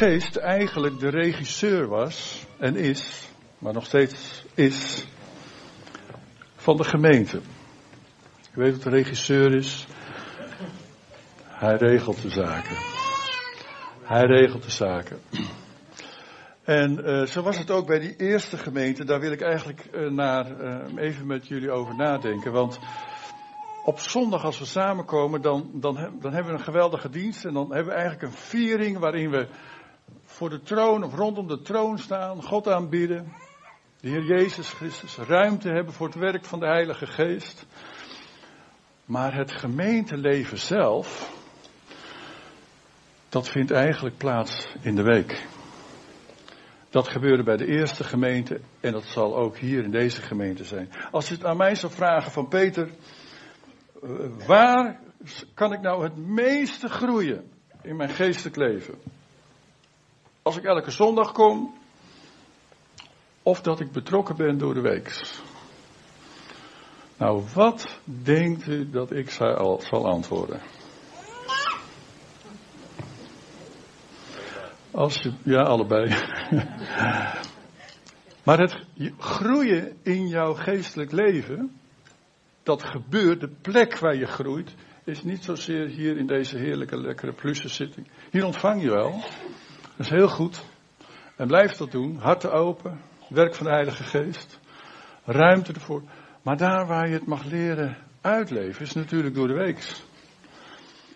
Geest eigenlijk de regisseur was en is, maar nog steeds is, van de gemeente. U weet wat de regisseur is? Hij regelt de zaken. Hij regelt de zaken. En uh, zo was het ook bij die eerste gemeente. Daar wil ik eigenlijk uh, naar, uh, even met jullie over nadenken. Want op zondag als we samenkomen, dan, dan, dan hebben we een geweldige dienst. En dan hebben we eigenlijk een viering waarin we voor de troon of rondom de troon staan, God aanbieden. De Heer Jezus Christus ruimte hebben voor het werk van de Heilige Geest. Maar het gemeenteleven zelf, dat vindt eigenlijk plaats in de week. Dat gebeurde bij de eerste gemeente en dat zal ook hier in deze gemeente zijn. Als je het aan mij zou vragen van Peter, eh, waar kan ik nou het meeste groeien in mijn geestelijk leven? Als ik elke zondag kom, of dat ik betrokken ben door de week. Nou, wat denkt u dat ik zal antwoorden? Als je, ja, allebei. maar het groeien in jouw geestelijk leven, dat gebeurt, de plek waar je groeit, is niet zozeer hier in deze heerlijke, lekkere zitting. Hier ontvang je wel. Dat is heel goed. En blijf dat doen. Harten open. Werk van de Heilige Geest. Ruimte ervoor. Maar daar waar je het mag leren uitleven, is natuurlijk door de week.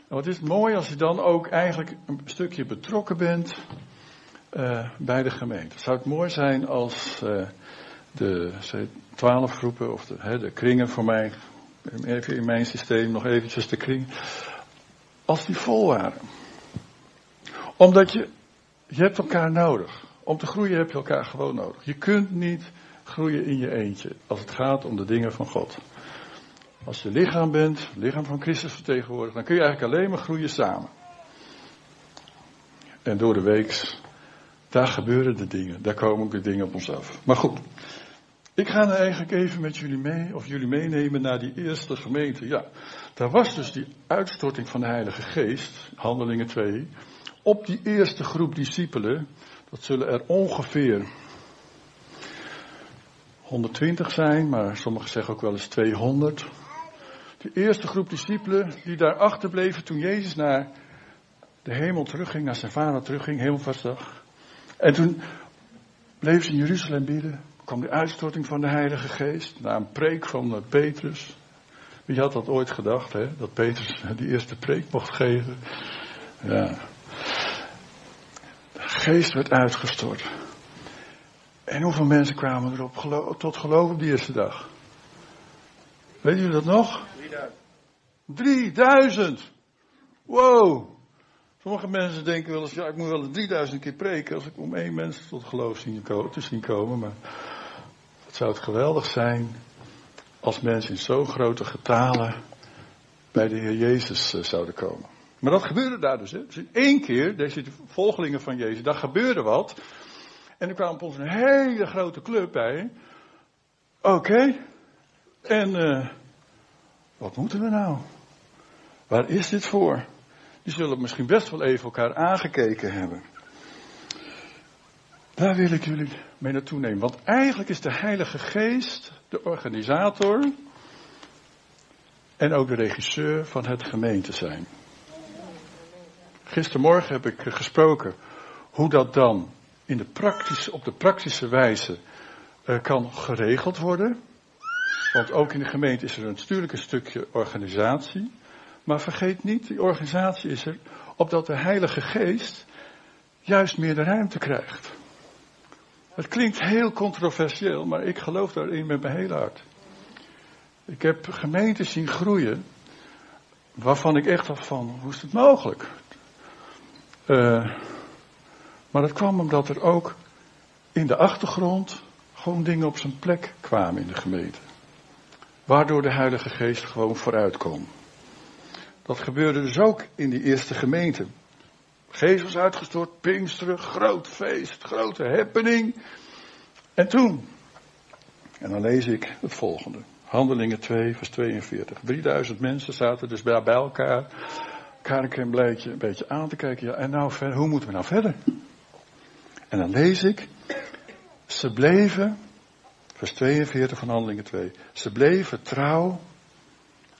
wat is het mooi als je dan ook eigenlijk een stukje betrokken bent uh, bij de gemeente. Zou het mooi zijn als uh, de twaalf groepen of de, hè, de kringen voor mij, even in mijn systeem nog eventjes de kring, als die vol waren. Omdat je, je hebt elkaar nodig. Om te groeien heb je elkaar gewoon nodig. Je kunt niet groeien in je eentje als het gaat om de dingen van God. Als je lichaam bent, lichaam van Christus vertegenwoordigt, dan kun je eigenlijk alleen maar groeien samen. En door de weeks, daar gebeuren de dingen, daar komen ook de dingen op ons af. Maar goed, ik ga nou eigenlijk even met jullie mee, of jullie meenemen naar die eerste gemeente. Ja, daar was dus die uitstorting van de Heilige Geest, Handelingen 2, op die eerste groep discipelen. Dat zullen er ongeveer 120 zijn, maar sommigen zeggen ook wel eens 200. De eerste groep discipelen die daar achterbleven toen Jezus naar de hemel terugging, naar zijn vader terugging, hemelvaartsdag. En toen bleef ze in Jeruzalem bidden kwam de uitstorting van de Heilige Geest na een preek van eh, Petrus. Wie had dat ooit gedacht, hè? Dat Petrus die eerste preek mocht geven. Ja. Geest werd uitgestort. En hoeveel mensen kwamen erop gelo tot geloof op die eerste dag? Weet jullie dat nog? 3000. 3000! Wow! Sommige mensen denken wel eens, ja, ik moet wel eens 3000 keer preken als ik om één mens tot geloof zien te zien komen. Maar het zou het geweldig zijn als mensen in zo'n grote getalen bij de Heer Jezus eh, zouden komen. Maar dat gebeurde daar dus. Hè. Dus in één keer, deze volgelingen van Jezus, daar gebeurde wat. En er kwam op ons een hele grote club bij. Oké. En uh, wat moeten we nou? Waar is dit voor? Die zullen misschien best wel even elkaar aangekeken hebben. Daar wil ik jullie mee naartoe nemen. Want eigenlijk is de Heilige Geest de organisator en ook de regisseur van het gemeente zijn. Gistermorgen heb ik gesproken hoe dat dan in de praktische, op de praktische wijze uh, kan geregeld worden. Want ook in de gemeente is er natuurlijk een stukje organisatie. Maar vergeet niet, die organisatie is er opdat de Heilige Geest juist meer de ruimte krijgt. Het klinkt heel controversieel, maar ik geloof daarin met mijn hele hart. Ik heb gemeenten zien groeien, waarvan ik echt dacht van, hoe is het mogelijk? Uh, maar dat kwam omdat er ook in de achtergrond gewoon dingen op zijn plek kwamen in de gemeente. Waardoor de Heilige Geest gewoon vooruit kon. Dat gebeurde dus ook in die eerste gemeente. Geest was uitgestort, Pinksteren, groot feest, grote happening. En toen, en dan lees ik het volgende. Handelingen 2, vers 42. 3000 mensen zaten dus bij elkaar. Een beetje, een beetje aan te kijken. Ja, en nou hoe moeten we nou verder? En dan lees ik, ze bleven, vers 42 van Handelingen 2, ze bleven trouw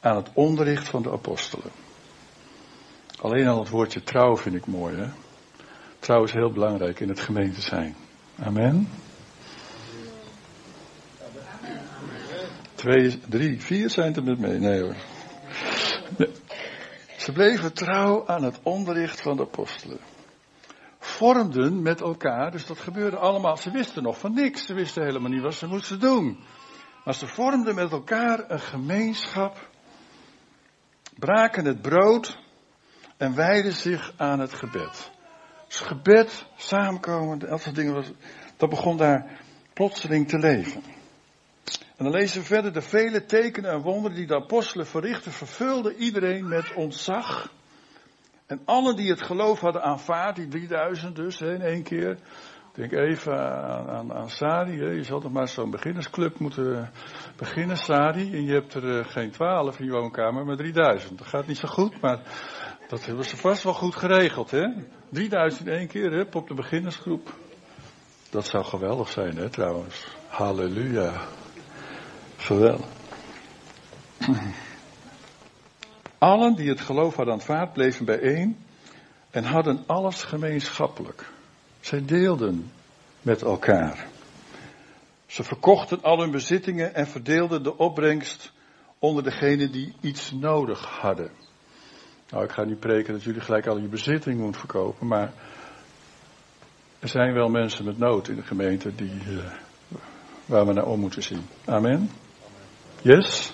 aan het onderricht van de apostelen. Alleen al het woordje trouw vind ik mooi, hè? Trouw is heel belangrijk in het gemeente zijn. Amen. Twee, drie, vier zijn er met mee. Nee hoor. Ze bleven trouw aan het onderricht van de apostelen. Vormden met elkaar, dus dat gebeurde allemaal. Ze wisten nog van niks. Ze wisten helemaal niet wat ze moesten doen. Maar ze vormden met elkaar een gemeenschap. Braken het brood en wijden zich aan het gebed. Dus gebed, samenkomen, dat soort dingen, dat begon daar plotseling te leven. En dan lezen we verder, de vele tekenen en wonderen die de apostelen verrichten, vervulden iedereen met ontzag. En allen die het geloof hadden aanvaard, die 3000 dus in één keer. Denk even aan, aan, aan Sadi, hè. je zal toch maar zo'n beginnersclub moeten beginnen, Sadi. En je hebt er uh, geen 12 in je woonkamer, maar 3000. Dat gaat niet zo goed, maar dat hebben ze vast wel goed geregeld, hè? 3000 in één keer, hè, op de beginnersgroep. Dat zou geweldig zijn, hè, trouwens. Halleluja. Geweldig. Allen die het geloof hadden aanvaard, bleven bijeen en hadden alles gemeenschappelijk. Zij deelden met elkaar. Ze verkochten al hun bezittingen en verdeelden de opbrengst onder degenen die iets nodig hadden. Nou, ik ga niet preken dat jullie gelijk al je bezitting moeten verkopen, maar er zijn wel mensen met nood in de gemeente die, uh, waar we naar om moeten zien. Amen. Yes?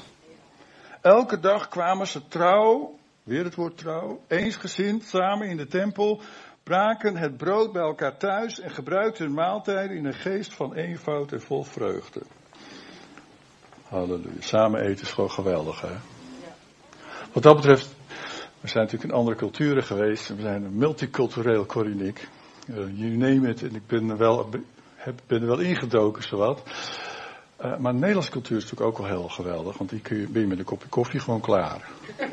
Elke dag kwamen ze trouw, weer het woord trouw, eensgezind samen in de tempel, braken het brood bij elkaar thuis en gebruikten hun maaltijden in een geest van eenvoud en vol vreugde. Halleluja. Samen eten is gewoon geweldig, hè? Wat dat betreft we zijn natuurlijk in andere culturen geweest. We zijn een multicultureel Corinik. Uh, you name it. En ik ben er wel, heb, ben er wel ingedoken, zowat. Uh, maar de Nederlandse cultuur is natuurlijk ook wel heel geweldig. Want die kun je, ben je met een kopje koffie gewoon klaar.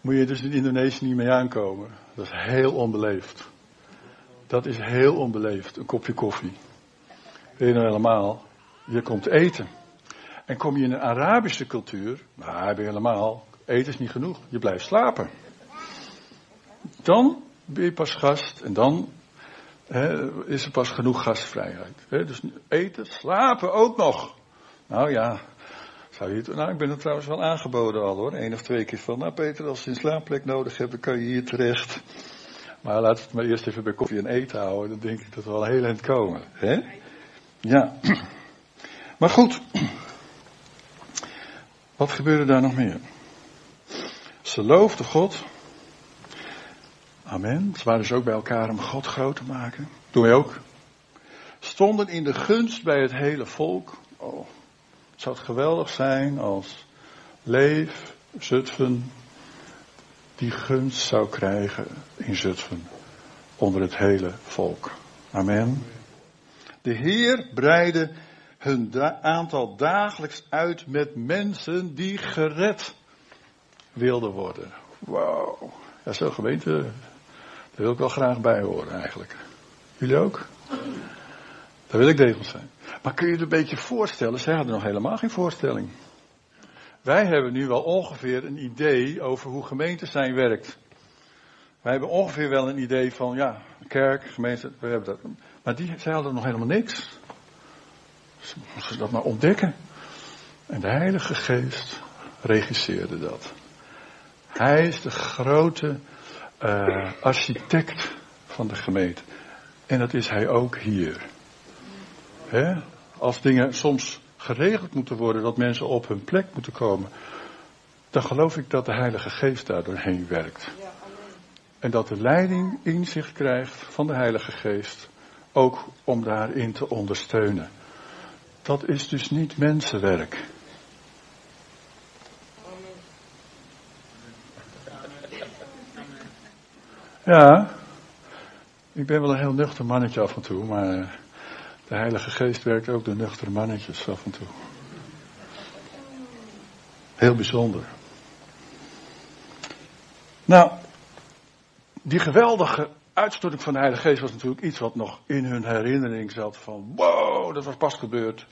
Moet je dus in Indonesië niet mee aankomen. Dat is heel onbeleefd. Dat is heel onbeleefd, een kopje koffie. Weet je nou helemaal? Je komt eten. En kom je in een Arabische cultuur, nou, heb je helemaal eten is niet genoeg. Je blijft slapen. Dan ben je pas gast en dan is er pas genoeg gastvrijheid. dus eten, slapen ook nog. Nou ja, zou je het, nou ik ben er trouwens wel aangeboden al hoor. Eén of twee keer van, nou Peter, als je een slaapplek nodig hebt, dan kan je hier terecht. Maar laten we het maar eerst even bij koffie en eten houden. Dan denk ik dat we wel heel eind komen. Ja. Maar goed. Wat gebeurde daar nog meer? Ze loofden God. Amen. Ze waren dus ook bij elkaar om God groot te maken. Doen wij ook. Stonden in de gunst bij het hele volk. Oh, zou het geweldig zijn als Leef, Zutphen, die gunst zou krijgen in Zutphen. Onder het hele volk. Amen. De Heer breidde hun aantal dagelijks uit met mensen die gered wilde worden. Wauw. Ja, zo'n gemeente, daar wil ik wel graag bij horen eigenlijk. Jullie ook? Daar wil ik degelijk zijn. Maar kun je je een beetje voorstellen, zij hadden nog helemaal geen voorstelling. Wij hebben nu wel ongeveer een idee over hoe gemeente zijn werkt. Wij hebben ongeveer wel een idee van, ja, kerk, gemeente, we hebben dat. Maar die, zij hadden nog helemaal niks. Ze moesten dat maar ontdekken. En de Heilige Geest regisseerde dat. Hij is de grote uh, architect van de gemeente. En dat is hij ook hier. He? Als dingen soms geregeld moeten worden, dat mensen op hun plek moeten komen, dan geloof ik dat de Heilige Geest daar doorheen werkt. En dat de leiding inzicht krijgt van de Heilige Geest, ook om daarin te ondersteunen. Dat is dus niet mensenwerk. Ja, ik ben wel een heel nuchter mannetje af en toe, maar eh, de Heilige Geest werkt ook de nuchtere mannetjes af en toe. Heel bijzonder. Nou, die geweldige uitstorting van de Heilige Geest was natuurlijk iets wat nog in hun herinnering zat van wow, dat was pas gebeurd.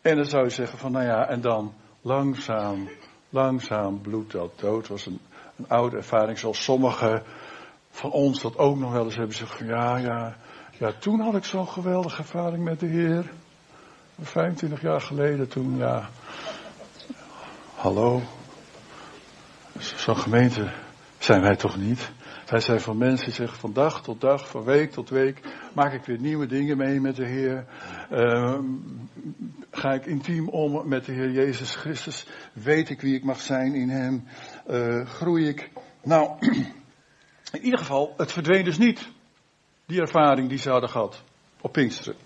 En dan zou je zeggen van nou ja, en dan langzaam, langzaam bloedt dat dood. was een, een oude ervaring zoals sommigen van ons dat ook nog wel eens hebben gezegd. Ja, ja, ja, toen had ik zo'n geweldige ervaring met de Heer. 25 jaar geleden toen, ja. Hallo. Zo'n gemeente zijn wij toch niet? Wij zijn van mensen die zeggen van dag tot dag, van week tot week, maak ik weer nieuwe dingen mee met de Heer. Uh, ga ik intiem om met de Heer Jezus Christus. Weet ik wie ik mag zijn in Hem. Uh, groei ik. Nou, in ieder geval, het verdween dus niet. Die ervaring die ze hadden gehad op Pinksteren.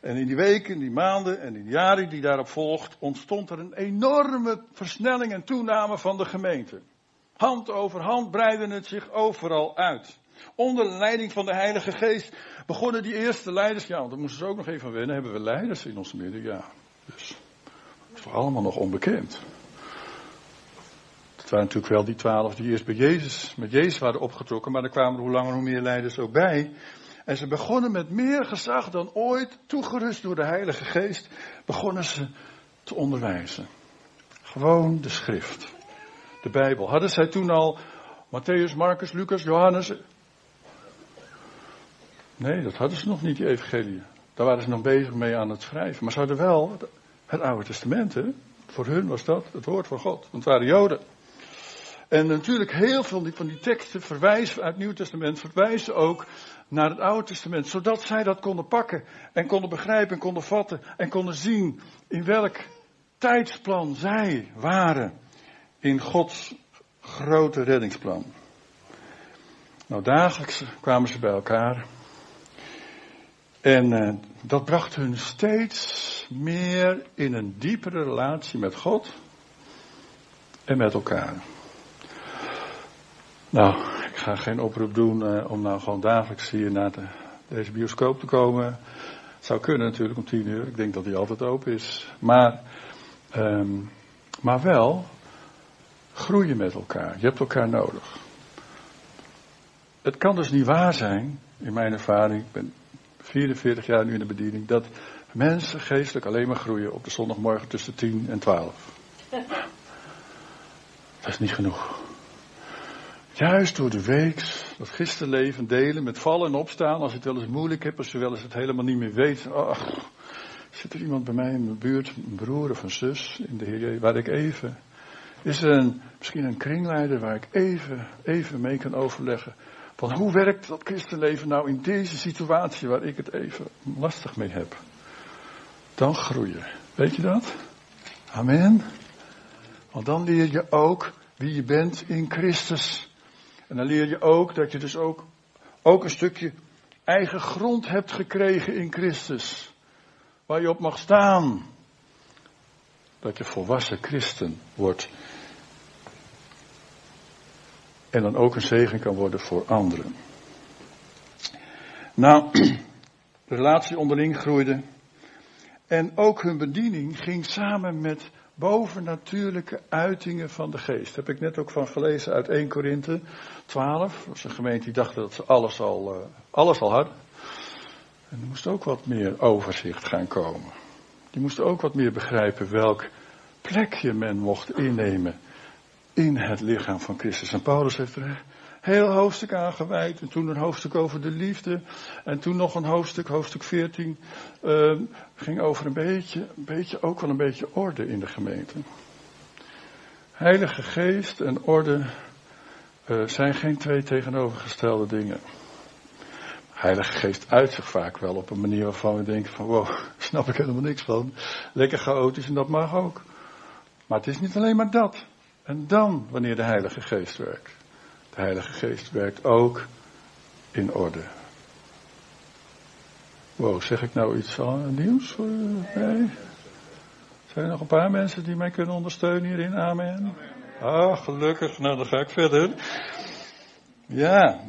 En in die weken, die maanden en in de jaren die daarop volgt, ontstond er een enorme versnelling en toename van de gemeente. Hand over hand breidde het zich overal uit. Onder de leiding van de Heilige Geest begonnen die eerste leiders, ja, want daar moesten ze ook nog even wennen, hebben we leiders in ons midden, ja. Dus, dat is allemaal nog onbekend. Het waren natuurlijk wel die twaalf die eerst bij Jezus, met Jezus waren opgetrokken, maar er kwamen er hoe langer hoe meer leiders ook bij. En ze begonnen met meer gezag dan ooit, toegerust door de Heilige Geest, begonnen ze te onderwijzen. Gewoon de schrift. De Bijbel. Hadden zij toen al Matthäus, Marcus, Lucas, Johannes? Nee, dat hadden ze nog niet, die evangelie. Daar waren ze nog bezig mee aan het schrijven. Maar ze hadden wel het Oude Testament. Voor hun was dat het woord van God. Want het waren Joden. En natuurlijk heel veel van die teksten verwijzen uit het Nieuw Testament, verwijzen ook naar het Oude Testament. Zodat zij dat konden pakken en konden begrijpen en konden vatten en konden zien in welk tijdsplan zij waren in Gods grote reddingsplan. Nou, dagelijks kwamen ze bij elkaar. En uh, dat bracht hun steeds meer in een diepere relatie met God en met elkaar. Nou, ik ga geen oproep doen uh, om nou gewoon dagelijks hier naar de, deze bioscoop te komen. Het zou kunnen natuurlijk om tien uur. Ik denk dat die altijd open is. Maar, um, maar wel groeien met elkaar. Je hebt elkaar nodig. Het kan dus niet waar zijn, in mijn ervaring, ik ben 44 jaar nu in de bediening, dat mensen geestelijk alleen maar groeien op de zondagmorgen tussen 10 en 12. Dat is niet genoeg. Juist door de week, dat gisterleven delen met vallen en opstaan, als je het wel eens moeilijk hebt, als je wel eens het helemaal niet meer weet. Ach, zit er iemand bij mij in mijn buurt, een broer of een zus in de Heer, waar ik even. Is er misschien een kringleider waar ik even, even mee kan overleggen. Van hoe werkt dat christenleven nou in deze situatie waar ik het even lastig mee heb? Dan groeien. Weet je dat? Amen. Want dan leer je ook wie je bent in Christus. En dan leer je ook dat je dus ook, ook een stukje eigen grond hebt gekregen in Christus. Waar je op mag staan. Dat je volwassen christen wordt. En dan ook een zegen kan worden voor anderen. Nou, de relatie onderling groeide. En ook hun bediening ging samen met bovennatuurlijke uitingen van de geest. Daar heb ik net ook van gelezen uit 1 Korinthe 12. Dat was een gemeente die dacht dat ze alles al, uh, alles al hadden. En er moest ook wat meer overzicht gaan komen. Die moesten ook wat meer begrijpen welk plekje men mocht innemen in het lichaam van Christus. En Paulus heeft er heel hoofdstuk aangeweid. En toen een hoofdstuk over de liefde. En toen nog een hoofdstuk, hoofdstuk 14, uh, ging over een beetje, beetje, ook wel een beetje orde in de gemeente. Heilige geest en orde uh, zijn geen twee tegenovergestelde dingen. Heilige geest uit zich vaak wel op een manier waarvan we denken van wow, snap ik helemaal niks van. Lekker chaotisch en dat mag ook. Maar het is niet alleen maar dat. En dan wanneer de Heilige Geest werkt. De Heilige Geest werkt ook in orde. Wow, zeg ik nou iets nieuws? Nee? Zijn er nog een paar mensen die mij kunnen ondersteunen hierin? Amen. Ah, gelukkig. Nou, dan ga ik verder. Ja.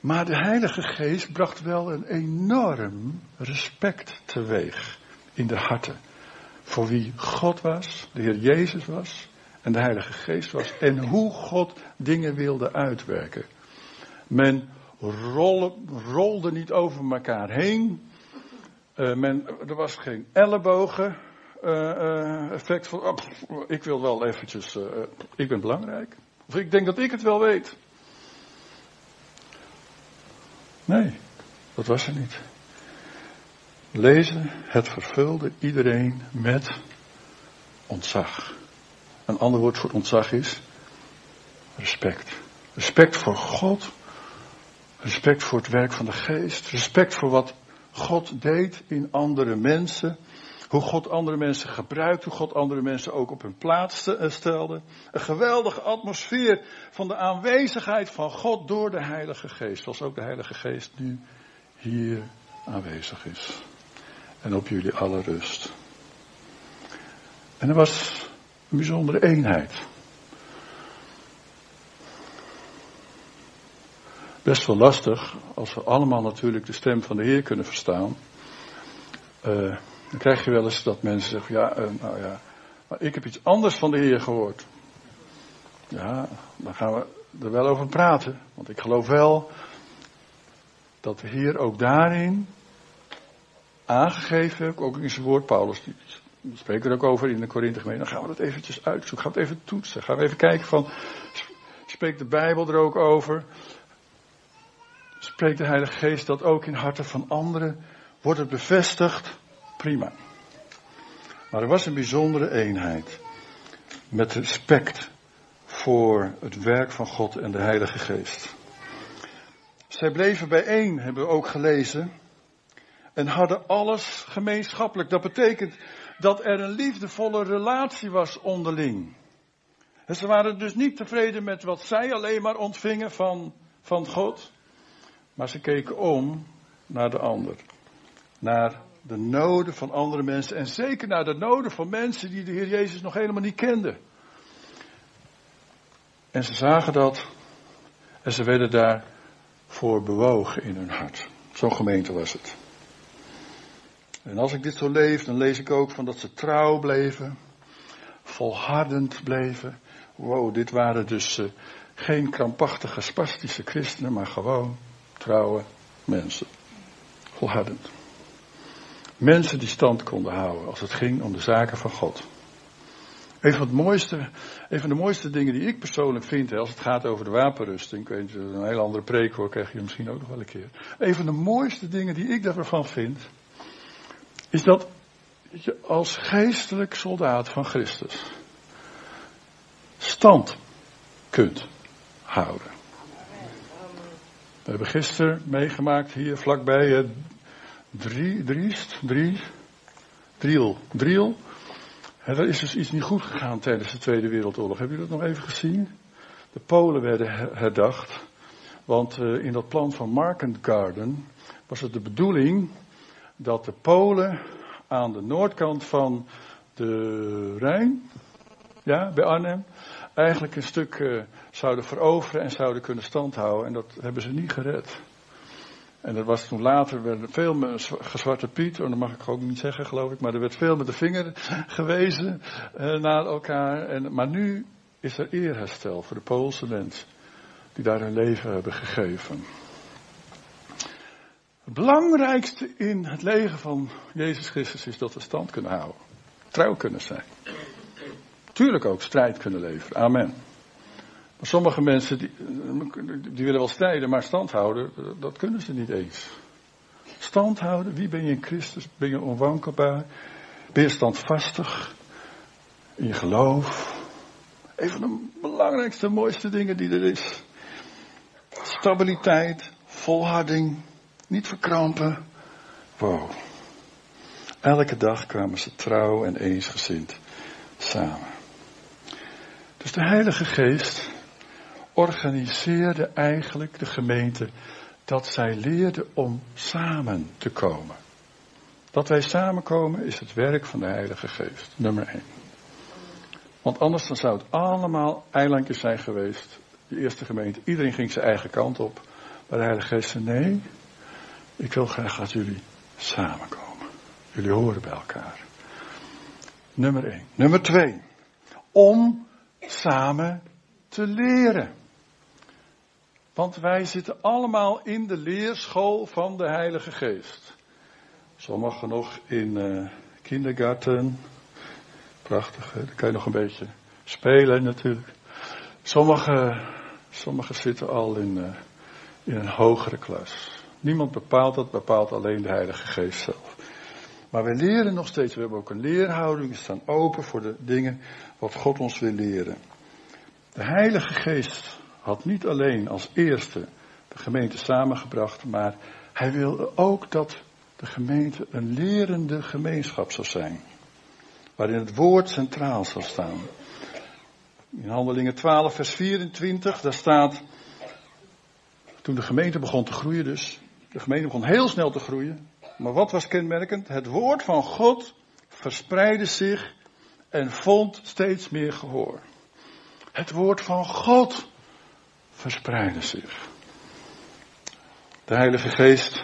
Maar de Heilige Geest bracht wel een enorm respect teweeg in de harten. Voor wie God was, de Heer Jezus was en de Heilige Geest was en hoe God dingen wilde uitwerken. Men rolde niet over elkaar heen. Uh, men, er was geen ellebogen uh, uh, effect van, oh, ik wil wel eventjes, ik ben belangrijk. Of ik denk dat ik het wel weet. Nee, dat was er niet. Lezen, het vervulde iedereen met ontzag. Een ander woord voor ontzag is respect. Respect voor God. Respect voor het werk van de geest. Respect voor wat God deed in andere mensen. Hoe God andere mensen gebruikt. Hoe God andere mensen ook op hun plaats eh, stelde. Een geweldige atmosfeer van de aanwezigheid van God door de Heilige Geest. Zoals ook de Heilige Geest nu hier aanwezig is. En op jullie alle rust. En er was een bijzondere eenheid. Best wel lastig als we allemaal natuurlijk de stem van de Heer kunnen verstaan. Uh, dan krijg je wel eens dat mensen zeggen, ja, uh, nou ja, maar ik heb iets anders van de Heer gehoord. Ja, dan gaan we er wel over praten. Want ik geloof wel dat de Heer ook daarin aangegeven heeft, ook in zijn woord, Paulus we spreken er ook over in de Korinthe gemeente. Dan gaan we dat eventjes uitzoeken. Gaan we het even toetsen. Gaan we even kijken van, spreekt de Bijbel er ook over? Spreekt de Heilige Geest dat ook in harten van anderen? Wordt het bevestigd? Prima. Maar er was een bijzondere eenheid. Met respect voor het werk van God en de Heilige Geest. Zij bleven bijeen, hebben we ook gelezen. En hadden alles gemeenschappelijk. Dat betekent dat er een liefdevolle relatie was onderling. En ze waren dus niet tevreden met wat zij alleen maar ontvingen van, van God. Maar ze keken om naar de ander. Naar de noden van andere mensen. En zeker naar de noden van mensen die de Heer Jezus nog helemaal niet kenden. En ze zagen dat. En ze werden daarvoor bewogen in hun hart. Zo'n gemeente was het. En als ik dit zo leef, dan lees ik ook van dat ze trouw bleven, volhardend bleven. Wow, dit waren dus uh, geen krampachtige, spastische christenen, maar gewoon trouwe mensen. Volhardend. Mensen die stand konden houden als het ging om de zaken van God. Een van, het mooiste, een van de mooiste dingen die ik persoonlijk vind, hè, als het gaat over de wapenrusting, ik weet een hele andere preek hoor, krijg je misschien ook nog wel een keer. Een van de mooiste dingen die ik daarvan vind, is dat je als geestelijk soldaat van Christus stand kunt houden. We hebben gisteren meegemaakt hier vlakbij het drie, Driest, drie, Driel, Driel. En er is dus iets niet goed gegaan tijdens de Tweede Wereldoorlog. Hebben jullie dat nog even gezien? De Polen werden herdacht. Want uh, in dat plan van Markengarden was het de bedoeling dat de Polen aan de noordkant van de Rijn, ja, bij Arnhem, eigenlijk een stuk uh, zouden veroveren en zouden kunnen standhouden. En dat hebben ze niet gered. En dat was toen later, veel met gezwarte Piet, oh, dat mag ik ook niet zeggen geloof ik, maar er werd veel met de vinger gewezen uh, naar elkaar. En, maar nu is er eerherstel voor de Poolse mensen die daar hun leven hebben gegeven. Het belangrijkste in het leven van Jezus Christus is dat we stand kunnen houden. Trouw kunnen zijn. Tuurlijk ook strijd kunnen leveren. Amen. Maar sommige mensen die, die willen wel strijden, maar stand houden, dat kunnen ze niet eens. Stand houden, wie ben je in Christus? Ben je onwankelbaar? Ben je standvastig in je geloof? Een van de belangrijkste, mooiste dingen die er is. Stabiliteit, volharding, niet verkrampen. Wow. Elke dag kwamen ze trouw en eensgezind samen. Dus de Heilige Geest organiseerde eigenlijk de gemeente dat zij leerden om samen te komen. Dat wij samenkomen is het werk van de Heilige Geest, nummer 1. Want anders dan zou het allemaal eilandjes zijn geweest. De eerste gemeente, iedereen ging zijn eigen kant op. Maar de Heilige Geest zei, nee, ik wil graag dat jullie samenkomen. Jullie horen bij elkaar. Nummer 1. Nummer 2. Om samen te leren. Want wij zitten allemaal in de leerschool van de Heilige Geest. Sommigen nog in uh, kindergarten. Prachtig, hè? daar kan je nog een beetje spelen natuurlijk. Sommigen, sommigen zitten al in, uh, in een hogere klas. Niemand bepaalt dat, bepaalt alleen de Heilige Geest zelf. Maar wij leren nog steeds, we hebben ook een leerhouding, we staan open voor de dingen wat God ons wil leren. De Heilige Geest had niet alleen als eerste de gemeente samengebracht, maar hij wilde ook dat de gemeente een lerende gemeenschap zou zijn. Waarin het woord centraal zal staan. In Handelingen 12, vers 24, daar staat, toen de gemeente begon te groeien dus, de gemeente begon heel snel te groeien, maar wat was kenmerkend? Het woord van God verspreidde zich en vond steeds meer gehoor. Het woord van God verspreidde zich. De Heilige Geest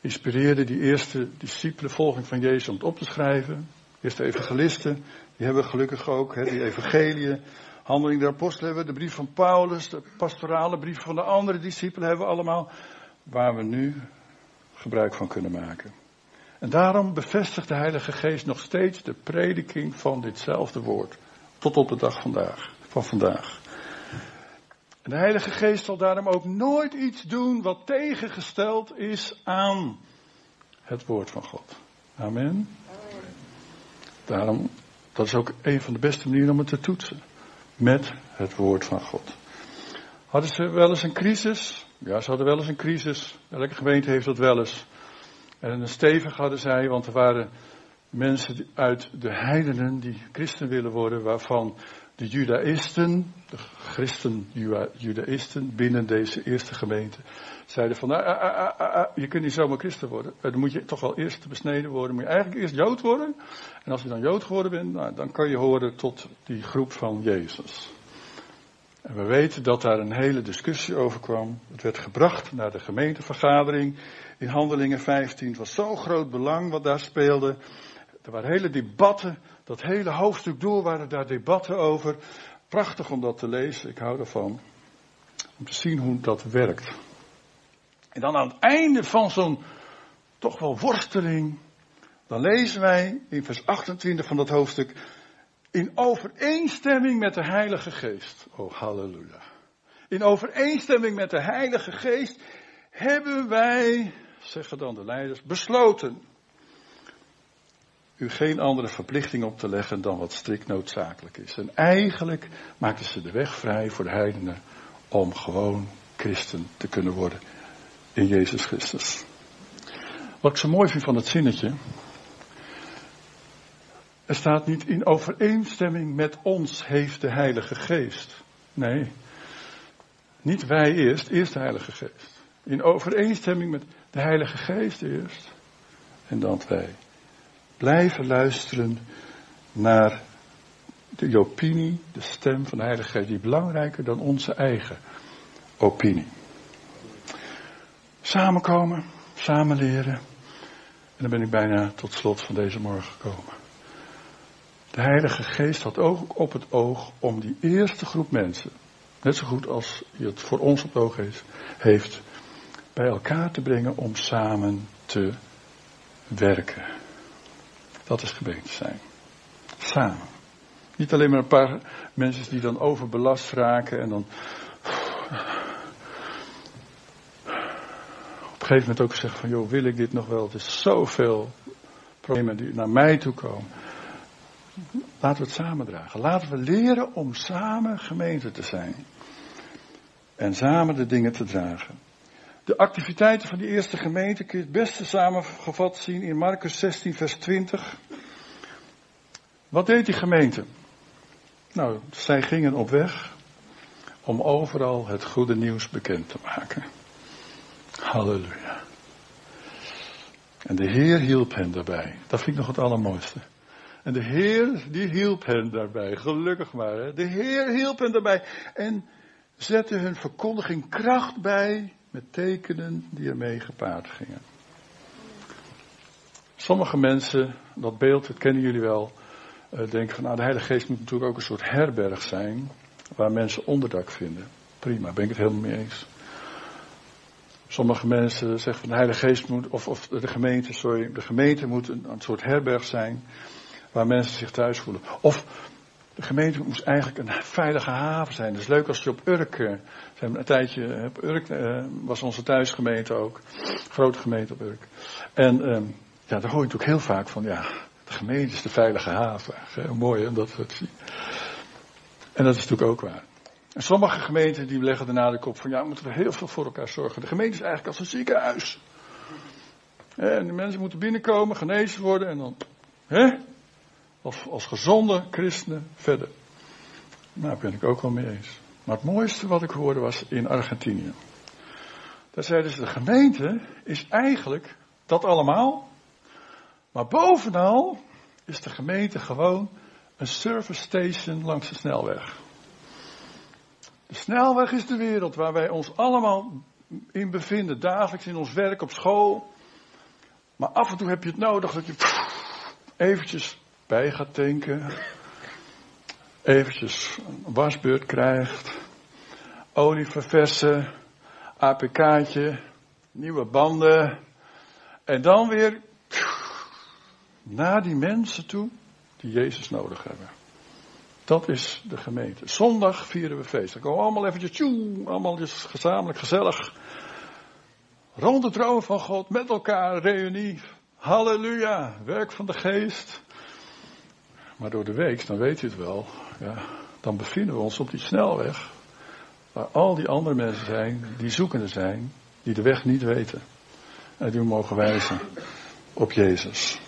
inspireerde die eerste discipelenvolging van Jezus om het op te schrijven. Eerste evangelisten, die hebben gelukkig ook, hè, die evangelieën, handeling der apostelen hebben, de brief van Paulus, de pastorale brief van de andere discipelen hebben we allemaal, waar we nu gebruik van kunnen maken. En daarom bevestigt de Heilige Geest nog steeds de prediking van ditzelfde woord. Tot op de dag vandaag, van vandaag. En de Heilige Geest zal daarom ook nooit iets doen wat tegengesteld is aan het woord van God. Amen. Daarom, dat is ook een van de beste manieren om het te toetsen. Met het woord van God. Hadden ze wel eens een crisis? Ja, ze hadden wel eens een crisis. Elke gemeente heeft dat wel eens. En een stevig hadden zij, want er waren mensen uit de heidenen die christen willen worden, waarvan de judaïsten, de christen judaïsten binnen deze eerste gemeente, zeiden van, ah, ah, ah, je kunt niet zomaar christen worden. Dan moet je toch wel eerst besneden worden, moet je eigenlijk eerst jood worden. En als je dan jood geworden bent, nou, dan kan je horen tot die groep van Jezus. En we weten dat daar een hele discussie over kwam. Het werd gebracht naar de gemeentevergadering in Handelingen 15. Het was zo'n groot belang wat daar speelde. Er waren hele debatten. Dat hele hoofdstuk door waren daar debatten over. Prachtig om dat te lezen. Ik hou ervan. Om te zien hoe dat werkt. En dan aan het einde van zo'n toch wel worsteling. Dan lezen wij in vers 28 van dat hoofdstuk in overeenstemming met de Heilige Geest. Oh, halleluja. In overeenstemming met de Heilige Geest hebben wij, zeggen dan de leiders, besloten u geen andere verplichting op te leggen dan wat strikt noodzakelijk is. En eigenlijk maakten ze de weg vrij voor de heidenen om gewoon christen te kunnen worden in Jezus Christus. Wat ik zo mooi vind van het zinnetje, er staat niet in overeenstemming met ons heeft de Heilige Geest. Nee, niet wij eerst, eerst de Heilige Geest. In overeenstemming met de Heilige Geest eerst en dan wij. Blijven luisteren naar de opinie, de stem van de Heilige Geest, die belangrijker dan onze eigen opinie. Samenkomen, samen leren. En dan ben ik bijna tot slot van deze morgen gekomen. De Heilige Geest had ook op het oog om die eerste groep mensen, net zo goed als je het voor ons op het oog heeft, heeft bij elkaar te brengen om samen te werken. Dat is gemeente zijn. Samen. Niet alleen maar een paar mensen die dan overbelast raken en dan op een gegeven moment ook zeggen van joh, wil ik dit nog wel? Het is zoveel problemen die naar mij toe komen. Laten we het samen dragen. Laten we leren om samen gemeente te zijn. En samen de dingen te dragen. De activiteiten van die eerste gemeente kun je het beste samengevat zien in Marcus 16, vers 20. Wat deed die gemeente? Nou, zij gingen op weg om overal het goede nieuws bekend te maken. Halleluja. En de Heer hielp hen daarbij. Dat vind ik nog het allermooiste. En de Heer, die hielp hen daarbij. Gelukkig maar. Hè? De Heer hielp hen daarbij. En zette hun verkondiging kracht bij met tekenen die ermee gepaard gingen. Sommige mensen, dat beeld, dat kennen jullie wel. uh, denken van nou de Heilige Geest moet natuurlijk ook een soort herberg zijn waar mensen onderdak vinden. Prima, ben ik het helemaal mee eens. Sommige mensen zeggen van de Heilige Geest moet, of, of de gemeente, sorry, de gemeente moet een soort herberg zijn waar mensen zich thuis voelen. Of de gemeente moest eigenlijk een veilige haven zijn. Het is leuk als je op Urk, uh, een tijdje op Urk, uh, was onze thuisgemeente ook, grote gemeente op Urk. En uh, ja, daar hoor je natuurlijk heel vaak van, ja, de gemeente is de veilige haven. Heel mooi om dat te zien. En dat is natuurlijk ook waar. En sommige gemeenten die leggen de nadruk op van ja, we moeten heel veel voor elkaar zorgen. De gemeente is eigenlijk als een ziekenhuis. En de mensen moeten binnenkomen, genezen worden en dan, hè? Als, als gezonde christenen verder. Nou, daar ben ik ook wel mee eens. Maar het mooiste wat ik hoorde was in Argentinië. Daar zeiden ze, de gemeente is eigenlijk dat allemaal. Maar bovenal is de gemeente gewoon een service station langs de snelweg. De snelweg is de wereld waar wij ons allemaal in bevinden, dagelijks in ons werk, op school. Maar af en toe heb je het nodig dat je eventjes bij gaat tanken, eventjes een wasbeurt krijgt, olie verversen, APK'tje, nieuwe banden en dan weer naar die mensen toe die Jezus nodig hebben. Dat is de gemeente. Zondag vieren we feest. Dan komen we allemaal eventjes, allemaal gezamenlijk, gezellig. Rond de troon van God, met elkaar, reunie. Halleluja, werk van de geest. Maar door de week, dan weet u het wel, ja, dan bevinden we ons op die snelweg. Waar al die andere mensen zijn, die zoekende zijn, die de weg niet weten. En die mogen wijzen op Jezus.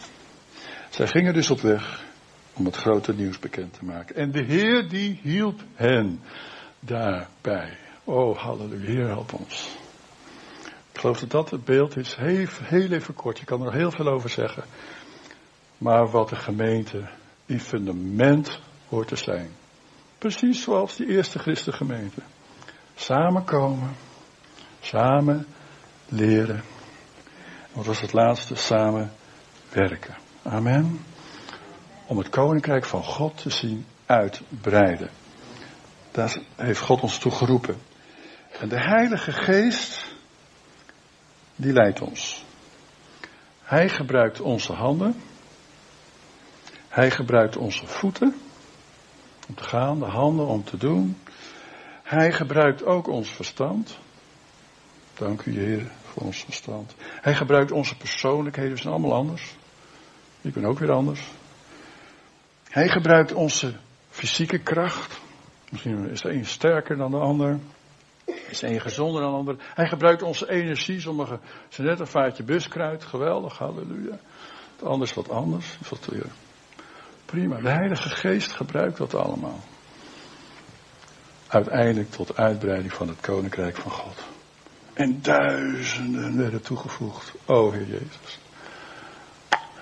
Zij gingen dus op weg om het grote nieuws bekend te maken. En de Heer die hielp hen daarbij. Oh, halleluja, Heer help ons. Ik geloof dat dat het beeld is. Heel, heel even kort, je kan er heel veel over zeggen. Maar wat de gemeente die fundament hoort te zijn. Precies zoals die eerste christengemeente. Samenkomen, samen leren. Wat was het laatste? Samen werken. Amen om het koninkrijk van God te zien uitbreiden. Daar heeft God ons toe geroepen. En de Heilige Geest, die leidt ons. Hij gebruikt onze handen. Hij gebruikt onze voeten om te gaan, de handen om te doen. Hij gebruikt ook ons verstand. Dank u, Heer, voor ons verstand. Hij gebruikt onze persoonlijkheden, zijn allemaal anders. Ik ben ook weer anders. Hij gebruikt onze fysieke kracht. Misschien is de een sterker dan de ander. Is de een gezonder dan de ander. Hij gebruikt onze energie. Sommigen zijn net een vaatje buskruid. Geweldig, halleluja. Het ander is wat anders. Wat. Prima. De Heilige Geest gebruikt dat allemaal. Uiteindelijk tot uitbreiding van het Koninkrijk van God. En duizenden werden toegevoegd. O Heer Jezus.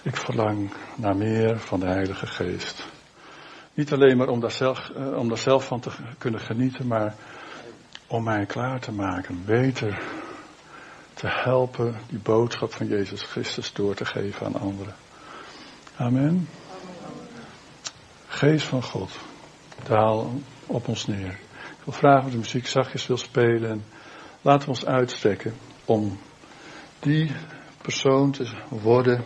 Ik verlang naar meer van de Heilige Geest. Niet alleen maar om daar, zelf, eh, om daar zelf van te kunnen genieten, maar om mij klaar te maken, beter te helpen die boodschap van Jezus Christus door te geven aan anderen. Amen. Geest van God, daal op ons neer. Ik wil vragen of de muziek zachtjes wil spelen en laten we ons uitstrekken om die persoon te worden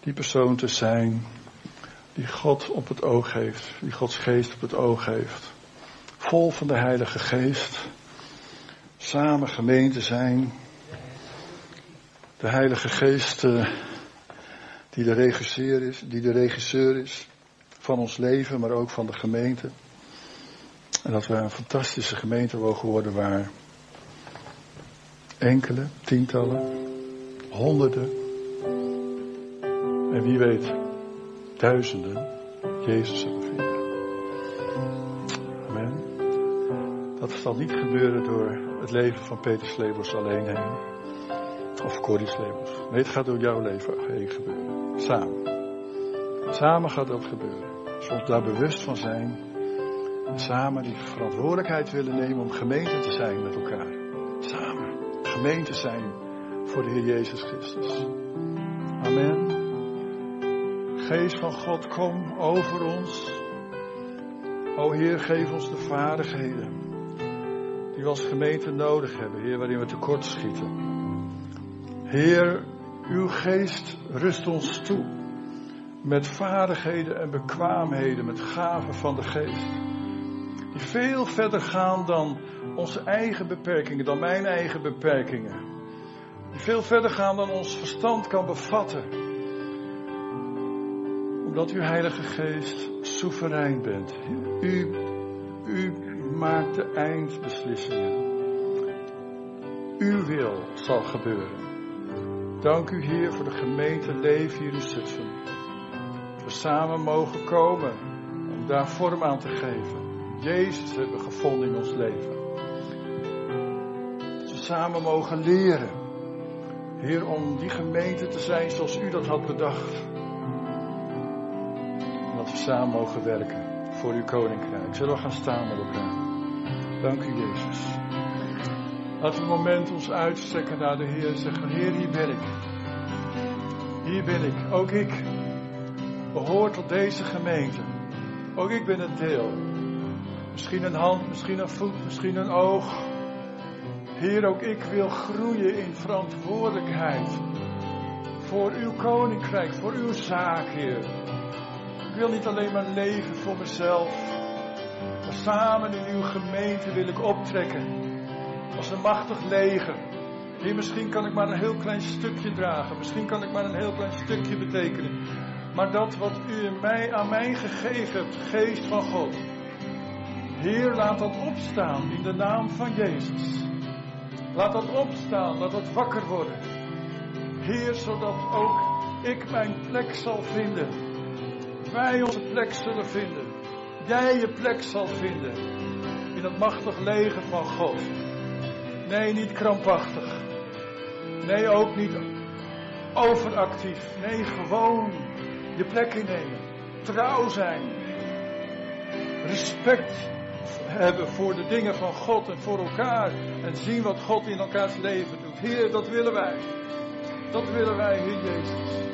die persoon te zijn die God op het oog heeft, die Gods geest op het oog heeft. Vol van de Heilige Geest. Samen gemeente zijn. De Heilige Geest uh, die de regisseur is, die de regisseur is van ons leven, maar ook van de gemeente. En dat we een fantastische gemeente mogen worden waar enkele, tientallen, honderden, en wie weet, duizenden Jezus zullen vinden. Amen. Dat zal niet gebeuren door het leven van Peter Slebos alleen heen. Of Corrie Slebos. Nee, het gaat door jouw leven heen gebeuren. Samen. Samen gaat dat gebeuren. Als we ons daar bewust van zijn. En samen die verantwoordelijkheid willen nemen om gemeente te zijn met elkaar. Samen. Gemeente zijn voor de Heer Jezus Christus. Amen. Geest van God, kom over ons. O Heer, geef ons de vaardigheden die we als gemeente nodig hebben, Heer, waarin we tekort schieten. Heer, uw geest rust ons toe met vaardigheden en bekwaamheden, met gaven van de geest. Die veel verder gaan dan onze eigen beperkingen, dan mijn eigen beperkingen. Die veel verder gaan dan ons verstand kan bevatten. Omdat u Heilige Geest soeverein bent. U, u maakt de eindbeslissingen. Uw wil zal gebeuren. Dank u Heer voor de gemeente leven hier in Zutphen. We samen mogen komen om daar vorm aan te geven. Jezus hebben gevonden in ons leven. Dat we samen mogen leren. Heer, om die gemeente te zijn zoals u dat had bedacht. En dat we samen mogen werken voor uw koninkrijk. Zullen we gaan staan met elkaar? Dank u, Jezus. Laten we een moment ons uitstrekken naar de Heer en zeggen: Heer, hier ben ik. Hier ben ik. Ook ik behoor tot deze gemeente. Ook ik ben een deel. Misschien een hand, misschien een voet, misschien een oog. Heer, ook ik wil groeien in verantwoordelijkheid. Voor uw koninkrijk, voor uw zaak, Heer. Ik wil niet alleen maar leven voor mezelf. Maar samen in uw gemeente wil ik optrekken. Als een machtig leger. Heer, misschien kan ik maar een heel klein stukje dragen. Misschien kan ik maar een heel klein stukje betekenen. Maar dat wat u in mij, aan mij gegeven hebt, geest van God. Heer, laat dat opstaan in de naam van Jezus. Laat dat opstaan, laat dat wakker worden. Heer, zodat ook ik mijn plek zal vinden. Wij onze plek zullen vinden. Jij je plek zal vinden. In dat machtig leger van God. Nee, niet krampachtig. Nee, ook niet overactief. Nee, gewoon je plek innemen. Trouw zijn. Respect hebben voor de dingen van God en voor elkaar. En zien wat God in elkaars leven doet. Heer, dat willen wij. Dat willen wij, Heer Jezus.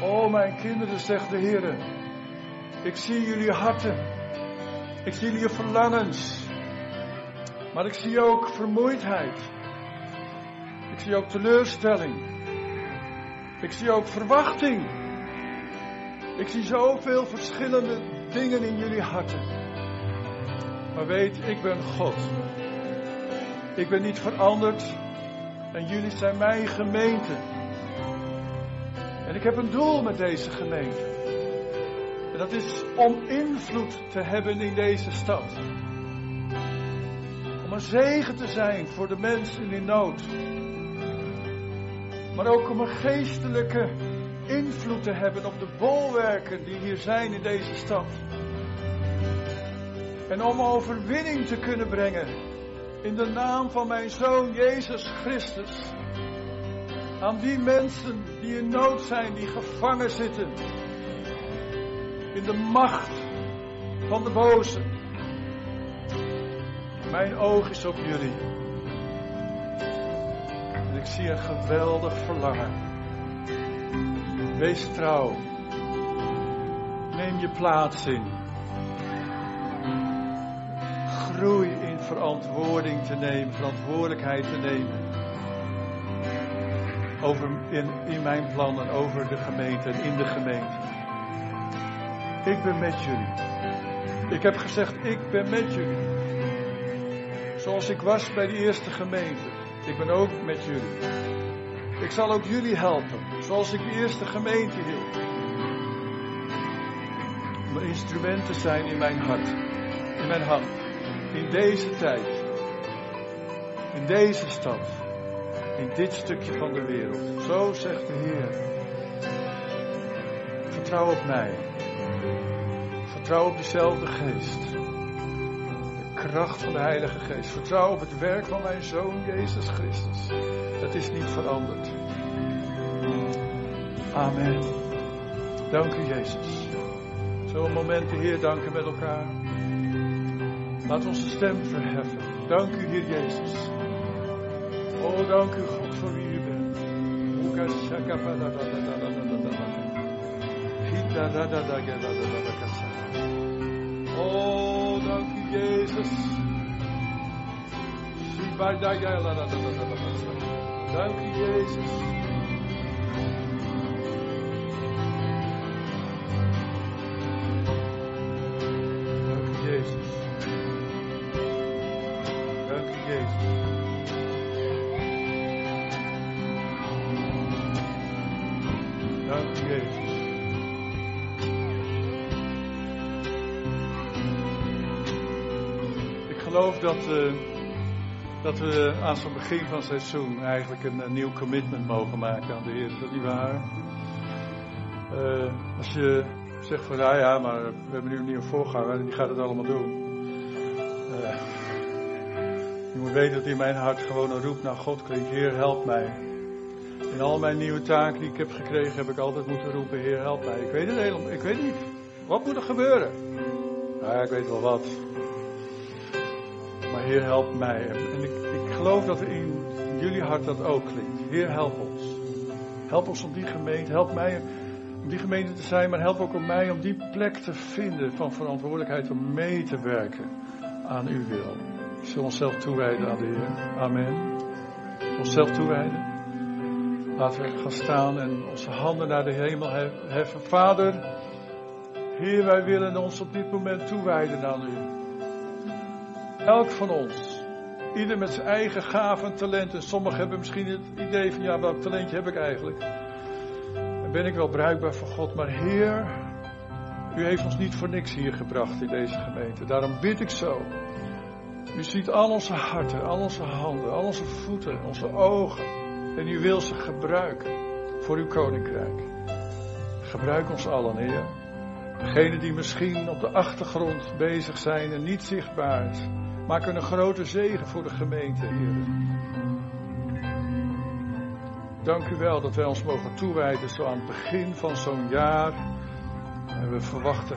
O mijn kinderen, zegt de Heer. Ik zie jullie harten. Ik zie jullie verlangens. Maar ik zie ook vermoeidheid. Ik zie ook teleurstelling. Ik zie ook verwachting. Ik zie zoveel verschillende dingen in jullie harten. Maar weet, ik ben God. Ik ben niet veranderd. En jullie zijn mijn gemeente. En ik heb een doel met deze gemeente. En dat is om invloed te hebben in deze stad. Om een zegen te zijn voor de mensen in nood. Maar ook om een geestelijke invloed te hebben op de bolwerken die hier zijn in deze stad. En om overwinning te kunnen brengen in de naam van mijn zoon Jezus Christus. Aan die mensen die in nood zijn, die gevangen zitten. In de macht van de boze. Mijn oog is op jullie. En ik zie een geweldig verlangen. Wees trouw. Neem je plaats in. Groei in verantwoording te nemen, verantwoordelijkheid te nemen. Over in, in mijn plannen, over de gemeente en in de gemeente. Ik ben met jullie. Ik heb gezegd, ik ben met jullie. Zoals ik was bij de eerste gemeente. Ik ben ook met jullie. Ik zal ook jullie helpen, zoals ik de eerste gemeente hield. Om een instrument te zijn in mijn hart, in mijn hand, in deze tijd, in deze stad, in dit stukje van de wereld. Zo zegt de Heer. Vertrouw op mij. Vertrouw op dezelfde geest. Kracht van de Heilige Geest. Vertrouw op het werk van mijn Zoon Jezus Christus. Het is niet veranderd. Amen. Dank u Jezus. Zo'n moment de Heer danken met elkaar. Laat onze stem verheffen. Dank u, Heer Jezus. Oh, dank u, God, voor wie u bent. Oh, u, Jezus. Dank u, Jezus. Geloof dat, uh, dat we aan zo'n begin van het seizoen eigenlijk een, nieuw commitment mogen maken aan de Heer. Dat niet waar? Uh, als je zegt van ja, ja, maar we hebben nu een nieuwe voorganger die gaat het allemaal doen. Uh, je moet weten dat in mijn hart gewoon een roep naar God klinkt. Heer, help mij. In al mijn nieuwe taken die ik heb gekregen, heb ik altijd moeten roepen: Heer, help mij. Ik weet het helemaal, ik weet niet. Wat moet er gebeuren? Ja, ik weet wel wat. Heer, help mij. En ik, ik geloof dat in jullie hart dat ook klinkt. Heer, help ons. Help ons om die gemeente, help mij om die gemeente te zijn, maar help ook om mij om die plek te vinden van verantwoordelijkheid om mee te werken aan uw wil. We zullen onszelf toewijden aan de Heer. Amen. Onszelf toewijden. Laten we gaan staan en onze handen naar de hemel heffen. Vader, Heer, wij willen ons op dit moment toewijden aan u. Elk van ons. Ieder met zijn eigen gaven en talenten. Sommigen hebben misschien het idee van ja, welk talentje heb ik eigenlijk? Dan ben ik wel bruikbaar voor God. Maar Heer, u heeft ons niet voor niks hier gebracht in deze gemeente. Daarom bid ik zo. U ziet al onze harten, al onze handen, al onze voeten, onze ogen. En u wil ze gebruiken voor uw koninkrijk. Gebruik ons allen, Heer. Degenen die misschien op de achtergrond bezig zijn en niet zichtbaar Maak een grote zegen voor de gemeente, Heer. Dank u wel dat wij ons mogen toewijden zo aan het begin van zo'n jaar. En we verwachten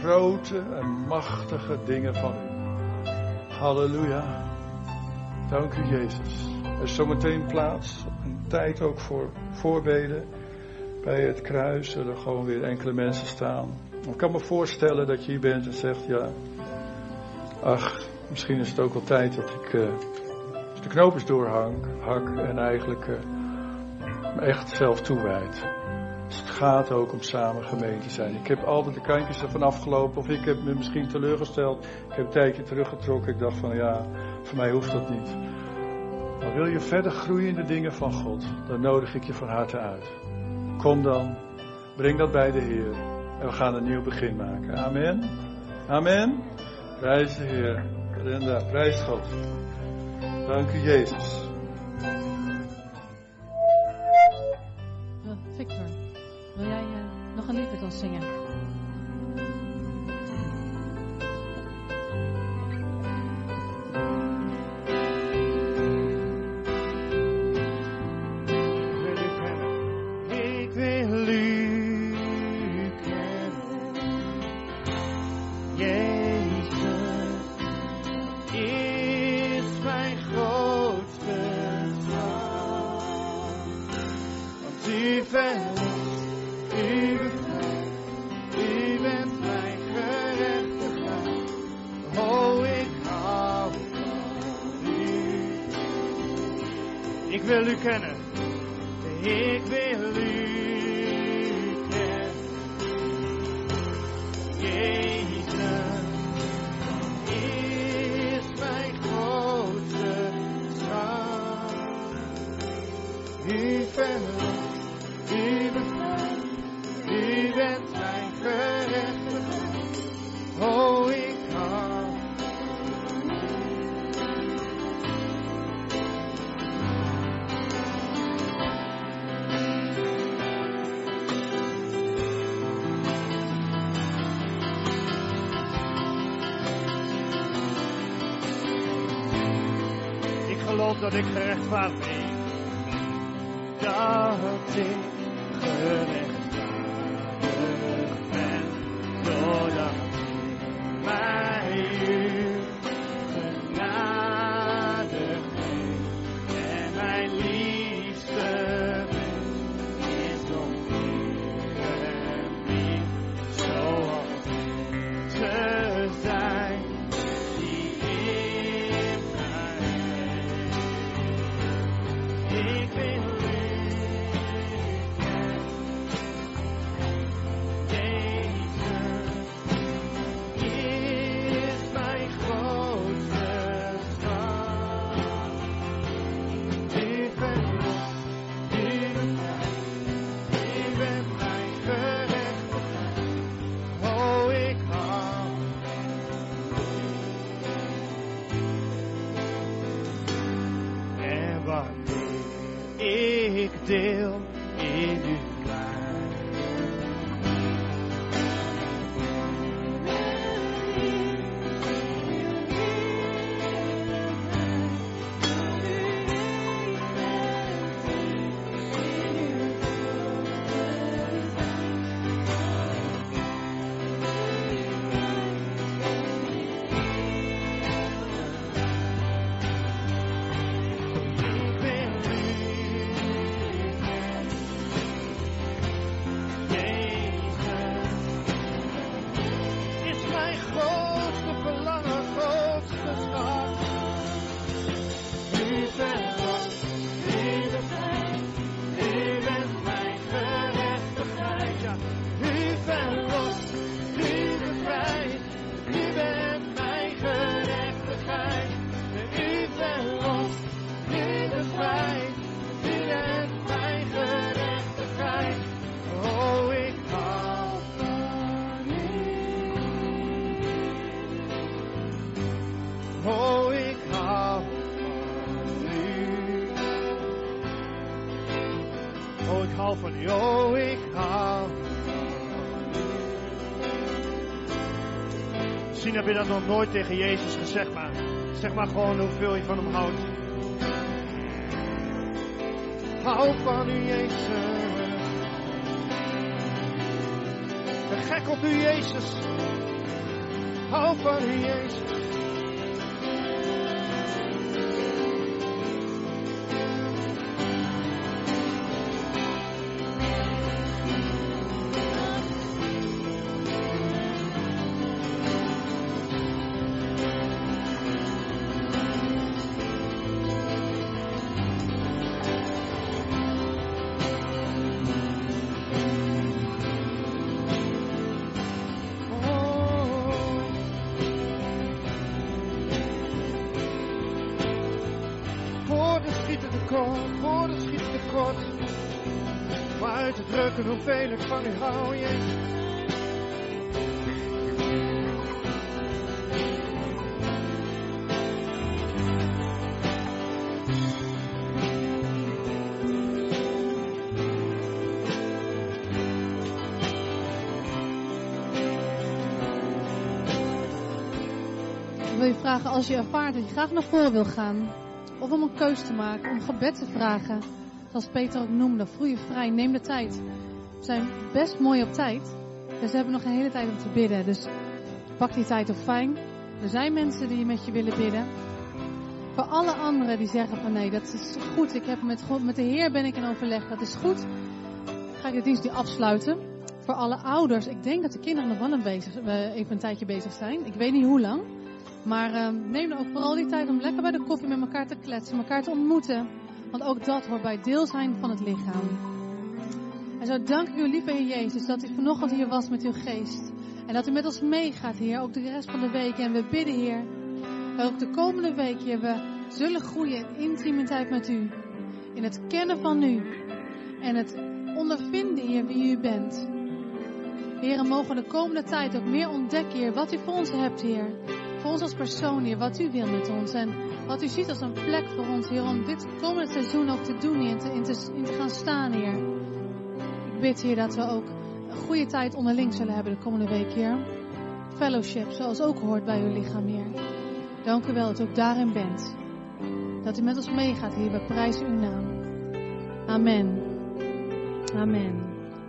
grote en machtige dingen van u. Halleluja. Dank u, Jezus. Er is zometeen plaats, een tijd ook voor voorbeden. Bij het kruis zullen gewoon weer enkele mensen staan. Ik kan me voorstellen dat je hier bent en zegt, ja, ach, Misschien is het ook wel tijd dat ik uh, de knoopjes doorhang, hak en eigenlijk uh, me echt zelf toewijd. Het gaat ook om samen gemeente zijn. Ik heb altijd de kantjes ervan afgelopen of ik heb me misschien teleurgesteld. Ik heb een tijdje teruggetrokken. Ik dacht van ja, voor mij hoeft dat niet. Maar wil je verder groeien in de dingen van God, dan nodig ik je van harte uit. Kom dan, breng dat bij de Heer en we gaan een nieuw begin maken. Amen. Amen. Prijs de Heer. Brenda, prijs God. Dank u, Jezus. Ik gerechtvaardigd. Dat ik still in you. Nooit tegen Jezus gezegd, maar zeg maar gewoon hoeveel je van hem houdt. Hou van u, Jezus. Gek op u, Jezus. Hou van u, Jezus. Hoeveel ik van u hou, Jezus. Wil je vragen, als je ervaart dat je graag naar voren wil gaan, of om een keus te maken, om gebed te vragen, zoals Peter ook noemde, voel je vrij, neem de tijd. Zijn best mooi op tijd, dus we hebben nog een hele tijd om te bidden. Dus pak die tijd op fijn. Er zijn mensen die met je willen bidden. Voor alle anderen die zeggen van nee, dat is goed, ik heb met, God, met de Heer ben ik in overleg, dat is goed. Ga ik de dienst nu afsluiten. Voor alle ouders, ik denk dat de kinderen nog wel een bezig, eh, even een tijdje bezig zijn. Ik weet niet hoe lang. Maar uh, neem dan ook vooral die tijd om lekker bij de koffie met elkaar te kletsen, elkaar te ontmoeten. Want ook dat hoort bij deel zijn van het lichaam. En zo dank ik u, lieve Heer Jezus, dat u vanochtend hier was met uw geest. En dat u met ons meegaat, Heer, ook de rest van de week. En we bidden, Heer, ook de komende week, Heer, we zullen groeien in intimiteit met u. In het kennen van u. En het ondervinden, Heer, wie u bent. Heer, en mogen we de komende tijd ook meer ontdekken, Heer, wat u voor ons hebt, Heer. Voor ons als persoon, Heer, wat u wil met ons. En wat u ziet als een plek voor ons, Heer, om dit komende seizoen ook te doen, Heer, in te, in te gaan staan, Heer. Ik bid, Heer, dat we ook een goede tijd onderling zullen hebben de komende week, Heer. Fellowship, zoals ook hoort bij uw lichaam, Heer. Dank u wel dat u ook daarin bent. Dat u met ons meegaat, Heer. We prijzen uw naam. Amen. Amen.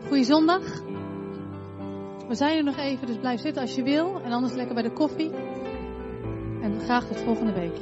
Goeie zondag. We zijn er nog even, dus blijf zitten als je wil. En anders lekker bij de koffie. En graag tot volgende week.